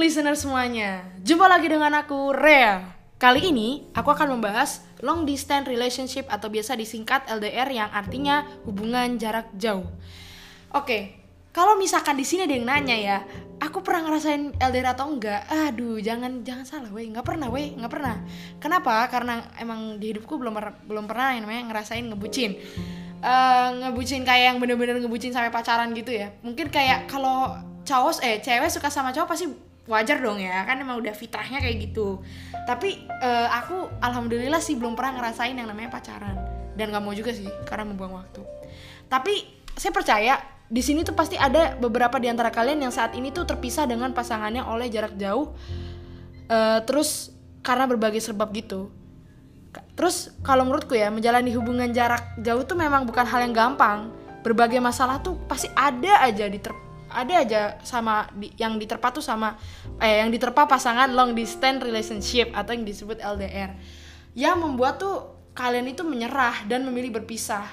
listener semuanya, jumpa lagi dengan aku Rea. Kali ini aku akan membahas long distance relationship atau biasa disingkat LDR yang artinya hubungan jarak jauh. Oke, kalau misalkan di sini ada yang nanya ya, aku pernah ngerasain LDR atau enggak? Aduh, jangan jangan salah, weh, nggak pernah, weh, nggak pernah. Kenapa? Karena emang di hidupku belum belum pernah yang namanya ngerasain ngebucin. Eh, ngebucin kayak yang bener-bener ngebucin sampai pacaran gitu ya. Mungkin kayak kalau cowok eh cewek suka sama cowok pasti wajar dong ya kan emang udah fitrahnya kayak gitu. Tapi eh, aku alhamdulillah sih belum pernah ngerasain yang namanya pacaran. Dan nggak mau juga sih karena membuang waktu. Tapi saya percaya di sini tuh pasti ada beberapa di antara kalian yang saat ini tuh terpisah dengan pasangannya oleh jarak jauh Eh, terus karena berbagai sebab gitu. Terus kalau menurutku ya menjalani hubungan jarak jauh tuh memang bukan hal yang gampang. Berbagai masalah tuh pasti ada aja di ada aja sama di- yang diterpa tuh sama eh yang diterpa pasangan long distance relationship atau yang disebut LDR yang membuat tuh kalian itu menyerah dan memilih berpisah.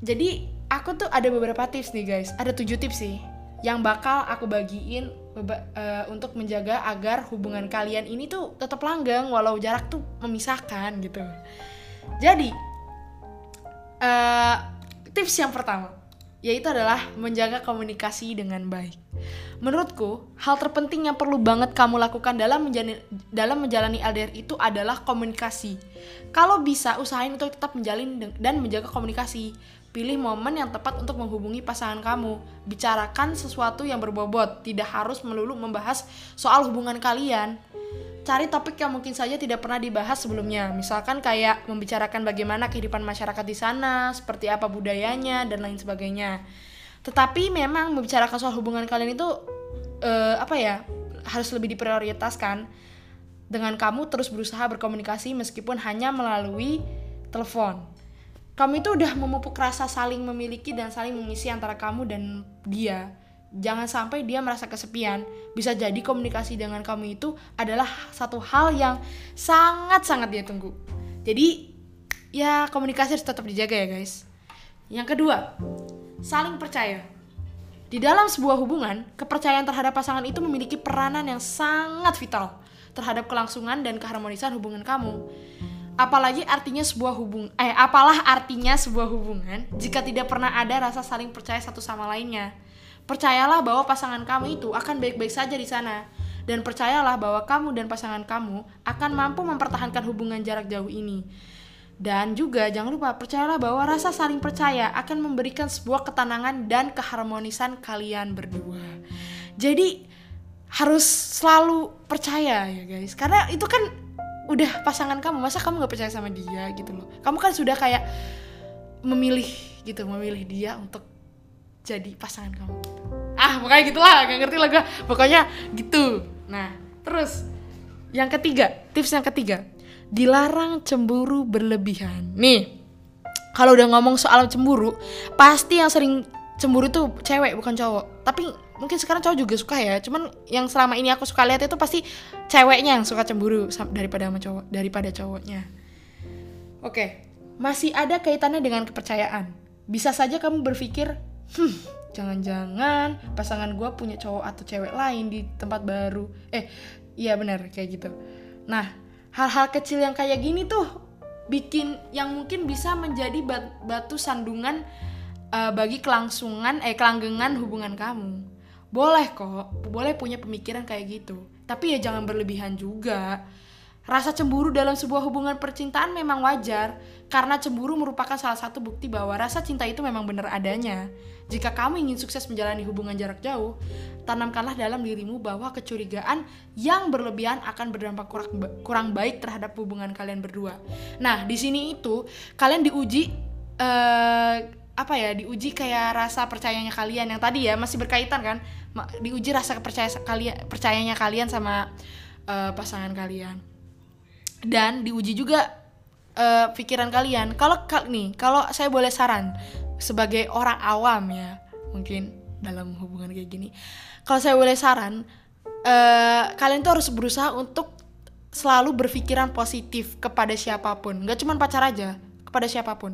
Jadi aku tuh ada beberapa tips nih guys. Ada tujuh tips sih yang bakal aku bagiin eh, untuk menjaga agar hubungan kalian ini tuh tetap langgeng walau jarak tuh memisahkan gitu. Jadi eh, tips yang pertama yaitu adalah menjaga komunikasi dengan baik. Menurutku, hal terpenting yang perlu banget kamu lakukan dalam menjalani dalam menjalani LDR itu adalah komunikasi. Kalau bisa, usahain untuk tetap menjalin dan menjaga komunikasi. Pilih momen yang tepat untuk menghubungi pasangan kamu. Bicarakan sesuatu yang berbobot, tidak harus melulu membahas soal hubungan kalian. Cari topik yang mungkin saja tidak pernah dibahas sebelumnya. Misalkan kayak membicarakan bagaimana kehidupan masyarakat di sana, seperti apa budayanya dan lain sebagainya. Tetapi memang membicarakan soal hubungan kalian itu eh, apa ya? harus lebih diprioritaskan dengan kamu terus berusaha berkomunikasi meskipun hanya melalui telepon. Kamu itu udah memupuk rasa saling memiliki dan saling mengisi antara kamu dan dia. Jangan sampai dia merasa kesepian. Bisa jadi komunikasi dengan kamu itu adalah satu hal yang sangat-sangat dia tunggu. Jadi, ya komunikasi harus tetap dijaga ya guys. Yang kedua, saling percaya. Di dalam sebuah hubungan, kepercayaan terhadap pasangan itu memiliki peranan yang sangat vital terhadap kelangsungan dan keharmonisan hubungan kamu. Apalagi artinya sebuah hubung eh apalah artinya sebuah hubungan jika tidak pernah ada rasa saling percaya satu sama lainnya. Percayalah bahwa pasangan kamu itu akan baik-baik saja di sana dan percayalah bahwa kamu dan pasangan kamu akan mampu mempertahankan hubungan jarak jauh ini. Dan juga jangan lupa percayalah bahwa rasa saling percaya akan memberikan sebuah ketenangan dan keharmonisan kalian berdua. Jadi harus selalu percaya ya guys, karena itu kan udah pasangan kamu, masa kamu nggak percaya sama dia gitu loh. Kamu kan sudah kayak memilih gitu, memilih dia untuk jadi pasangan kamu. Ah pokoknya gitulah, gak ngerti lah gue. Pokoknya gitu. Nah terus yang ketiga, tips yang ketiga, dilarang cemburu berlebihan. Nih, kalau udah ngomong soal cemburu, pasti yang sering cemburu tuh cewek bukan cowok. Tapi mungkin sekarang cowok juga suka ya. Cuman yang selama ini aku suka lihat itu pasti ceweknya yang suka cemburu daripada sama cowok, daripada cowoknya. Oke, masih ada kaitannya dengan kepercayaan. Bisa saja kamu berpikir, hmm, jangan-jangan pasangan gue punya cowok atau cewek lain di tempat baru. Eh, iya benar kayak gitu. Nah, hal-hal kecil yang kayak gini tuh bikin yang mungkin bisa menjadi bat- batu sandungan eh, bagi kelangsungan eh kelanggengan hubungan kamu. Boleh kok, boleh punya pemikiran kayak gitu. Tapi ya jangan berlebihan juga. Rasa cemburu dalam sebuah hubungan percintaan memang wajar karena cemburu merupakan salah satu bukti bahwa rasa cinta itu memang benar adanya. Jika kamu ingin sukses menjalani hubungan jarak jauh, tanamkanlah dalam dirimu bahwa kecurigaan yang berlebihan akan berdampak kurang, kurang baik terhadap hubungan kalian berdua. Nah, di sini itu kalian diuji eh apa ya? Diuji kayak rasa percayanya kalian yang tadi ya masih berkaitan kan? Diuji rasa percaya kalian percayanya kalian sama eh, pasangan kalian dan diuji juga eh, pikiran kalian. Kalau kal- nih, kalau saya boleh saran sebagai orang awam ya, mungkin dalam hubungan kayak gini. Kalau saya boleh saran, eh, kalian tuh harus berusaha untuk selalu berpikiran positif kepada siapa pun, nggak cuma pacar aja, kepada siapa pun.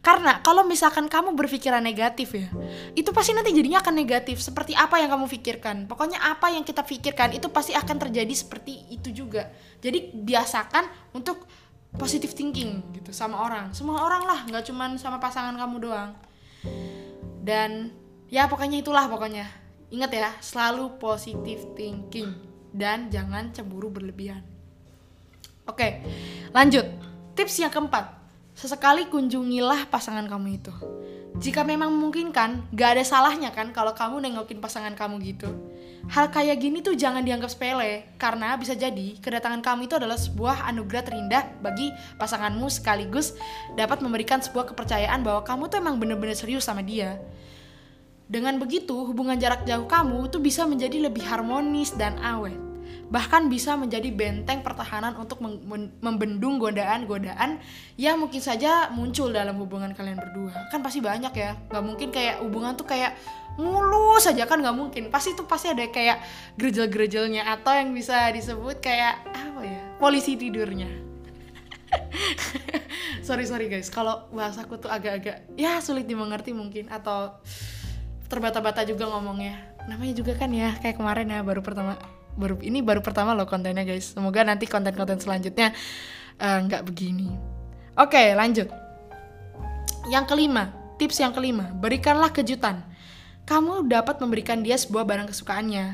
Karena kalau misalkan kamu berpikiran negatif ya, itu pasti nanti jadinya akan negatif. Seperti apa yang kamu pikirkan. Pokoknya apa yang kita pikirkan itu pasti akan terjadi seperti itu juga. Jadi biasakan untuk positive thinking gitu sama orang. Semua orang lah, nggak cuman sama pasangan kamu doang. Dan ya pokoknya itulah pokoknya. Ingat ya, selalu positive thinking dan jangan cemburu berlebihan. Oke, lanjut. Tips yang keempat, sesekali kunjungilah pasangan kamu itu. Jika memang memungkinkan, gak ada salahnya kan kalau kamu nengokin pasangan kamu gitu. Hal kayak gini tuh jangan dianggap sepele, karena bisa jadi kedatangan kamu itu adalah sebuah anugerah terindah bagi pasanganmu sekaligus dapat memberikan sebuah kepercayaan bahwa kamu tuh emang bener-bener serius sama dia. Dengan begitu, hubungan jarak jauh kamu tuh bisa menjadi lebih harmonis dan awet bahkan bisa menjadi benteng pertahanan untuk membendung godaan-godaan yang mungkin saja muncul dalam hubungan kalian berdua. Kan pasti banyak ya. Nggak mungkin kayak hubungan tuh kayak mulus saja kan nggak mungkin. Pasti tuh pasti ada kayak gerejel-gerejelnya atau yang bisa disebut kayak apa ya polisi tidurnya. Sorry sorry guys. Kalau bahasaku tuh agak-agak ya sulit dimengerti mungkin. Atau terbata-bata juga ngomongnya. Namanya juga kan ya kayak kemarin ya baru pertama baru ini baru pertama loh kontennya guys. Semoga nanti konten-konten selanjutnya eh, nggak uh, begini. Oke lanjut. Yang kelima tips yang kelima berikanlah kejutan. Kamu dapat memberikan dia sebuah barang kesukaannya.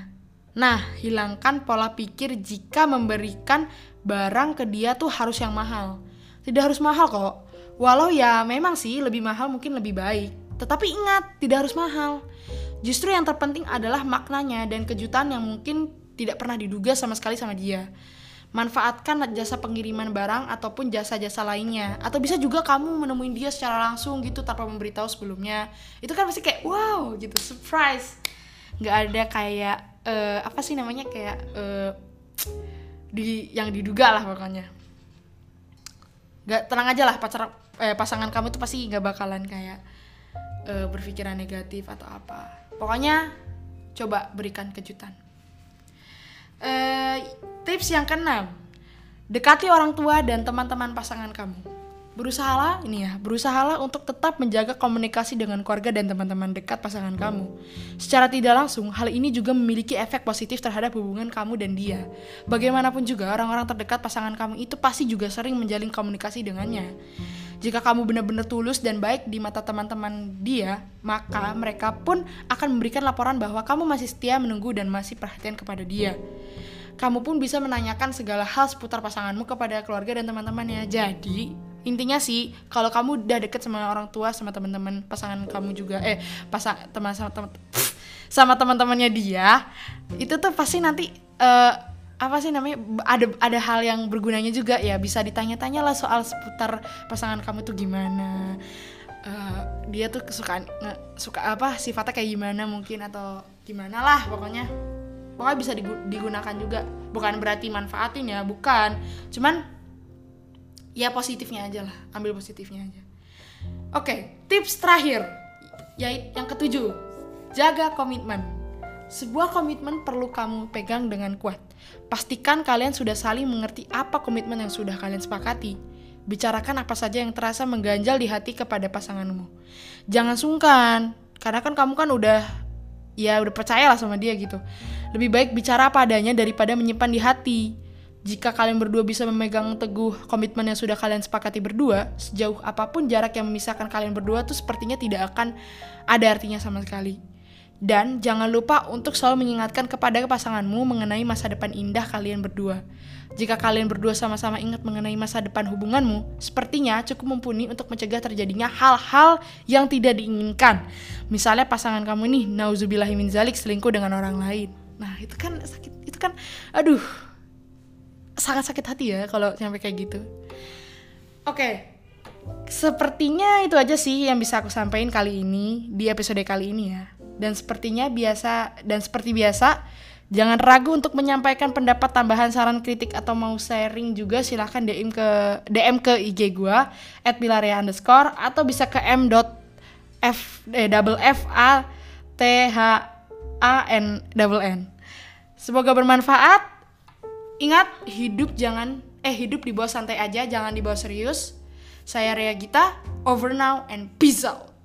Nah hilangkan pola pikir jika memberikan barang ke dia tuh harus yang mahal. Tidak harus mahal kok. Walau ya memang sih lebih mahal mungkin lebih baik. Tetapi ingat tidak harus mahal. Justru yang terpenting adalah maknanya dan kejutan yang mungkin tidak pernah diduga sama sekali sama dia. Manfaatkan jasa pengiriman barang ataupun jasa-jasa lainnya. Atau bisa juga kamu menemui dia secara langsung gitu tanpa memberitahu sebelumnya. Itu kan pasti kayak wow gitu, surprise. Nggak ada kayak uh, apa sih namanya kayak uh, di yang diduga lah pokoknya. Gak tenang aja lah pacar eh, pasangan kamu tuh pasti nggak bakalan kayak uh, berpikiran negatif atau apa. Pokoknya coba berikan kejutan. Uh, tips yang keenam, dekati orang tua dan teman-teman pasangan kamu. Berusahalah ini ya, berusahalah untuk tetap menjaga komunikasi dengan keluarga dan teman-teman dekat pasangan kamu. Secara tidak langsung, hal ini juga memiliki efek positif terhadap hubungan kamu dan dia. Bagaimanapun juga, orang-orang terdekat pasangan kamu itu pasti juga sering menjalin komunikasi dengannya. Jika kamu benar-benar tulus dan baik di mata teman-teman dia, maka mereka pun akan memberikan laporan bahwa kamu masih setia menunggu dan masih perhatian kepada dia kamu pun bisa menanyakan segala hal seputar pasanganmu kepada keluarga dan teman-temannya. Jadi, intinya sih kalau kamu udah deket sama orang tua sama teman-teman pasangan kamu juga eh pasang teman sama teman sama teman-temannya dia, itu tuh pasti nanti uh, apa sih namanya ada ada hal yang bergunanya juga ya bisa ditanya-tanya lah soal seputar pasangan kamu tuh gimana. Uh, dia tuh kesukaan suka apa sifatnya kayak gimana mungkin atau gimana lah pokoknya. Pokoknya bisa digunakan juga. Bukan berarti manfaatin ya bukan. Cuman ya positifnya aja lah ambil positifnya aja. Oke tips terakhir yaitu yang ketujuh jaga komitmen sebuah komitmen perlu kamu pegang dengan kuat pastikan kalian sudah saling mengerti apa komitmen yang sudah kalian sepakati bicarakan apa saja yang terasa mengganjal di hati kepada pasanganmu jangan sungkan karena kan kamu kan udah ya udah percaya lah sama dia gitu lebih baik bicara apa adanya daripada menyimpan di hati. Jika kalian berdua bisa memegang teguh komitmen yang sudah kalian sepakati berdua, sejauh apa pun jarak yang memisahkan kalian berdua tuh sepertinya tidak akan ada artinya sama sekali. Dan jangan lupa untuk selalu mengingatkan kepada pasanganmu mengenai masa depan indah kalian berdua. Jika kalian berdua sama-sama ingat mengenai masa depan hubunganmu, sepertinya cukup mumpuni untuk mencegah terjadinya hal-hal yang tidak diinginkan. Misalnya pasangan kamu ini, nauzubillahimin zalik, selingkuh dengan orang lain nah itu kan sakit itu kan aduh sangat sakit hati ya kalau sampai kayak gitu oke okay. sepertinya itu aja sih yang bisa aku sampaikan kali ini di episode kali ini ya dan sepertinya biasa dan seperti biasa Jangan ragu untuk menyampaikan pendapat tambahan saran kritik atau mau sharing juga silahkan DM ke DM ke IG gua @bilaria underscore atau bisa ke m dot f eh, double f a t h A N double N. Semoga bermanfaat. Ingat, hidup jangan eh hidup dibawa santai aja, jangan dibawa serius. Saya Rea Gita, over now and peace out.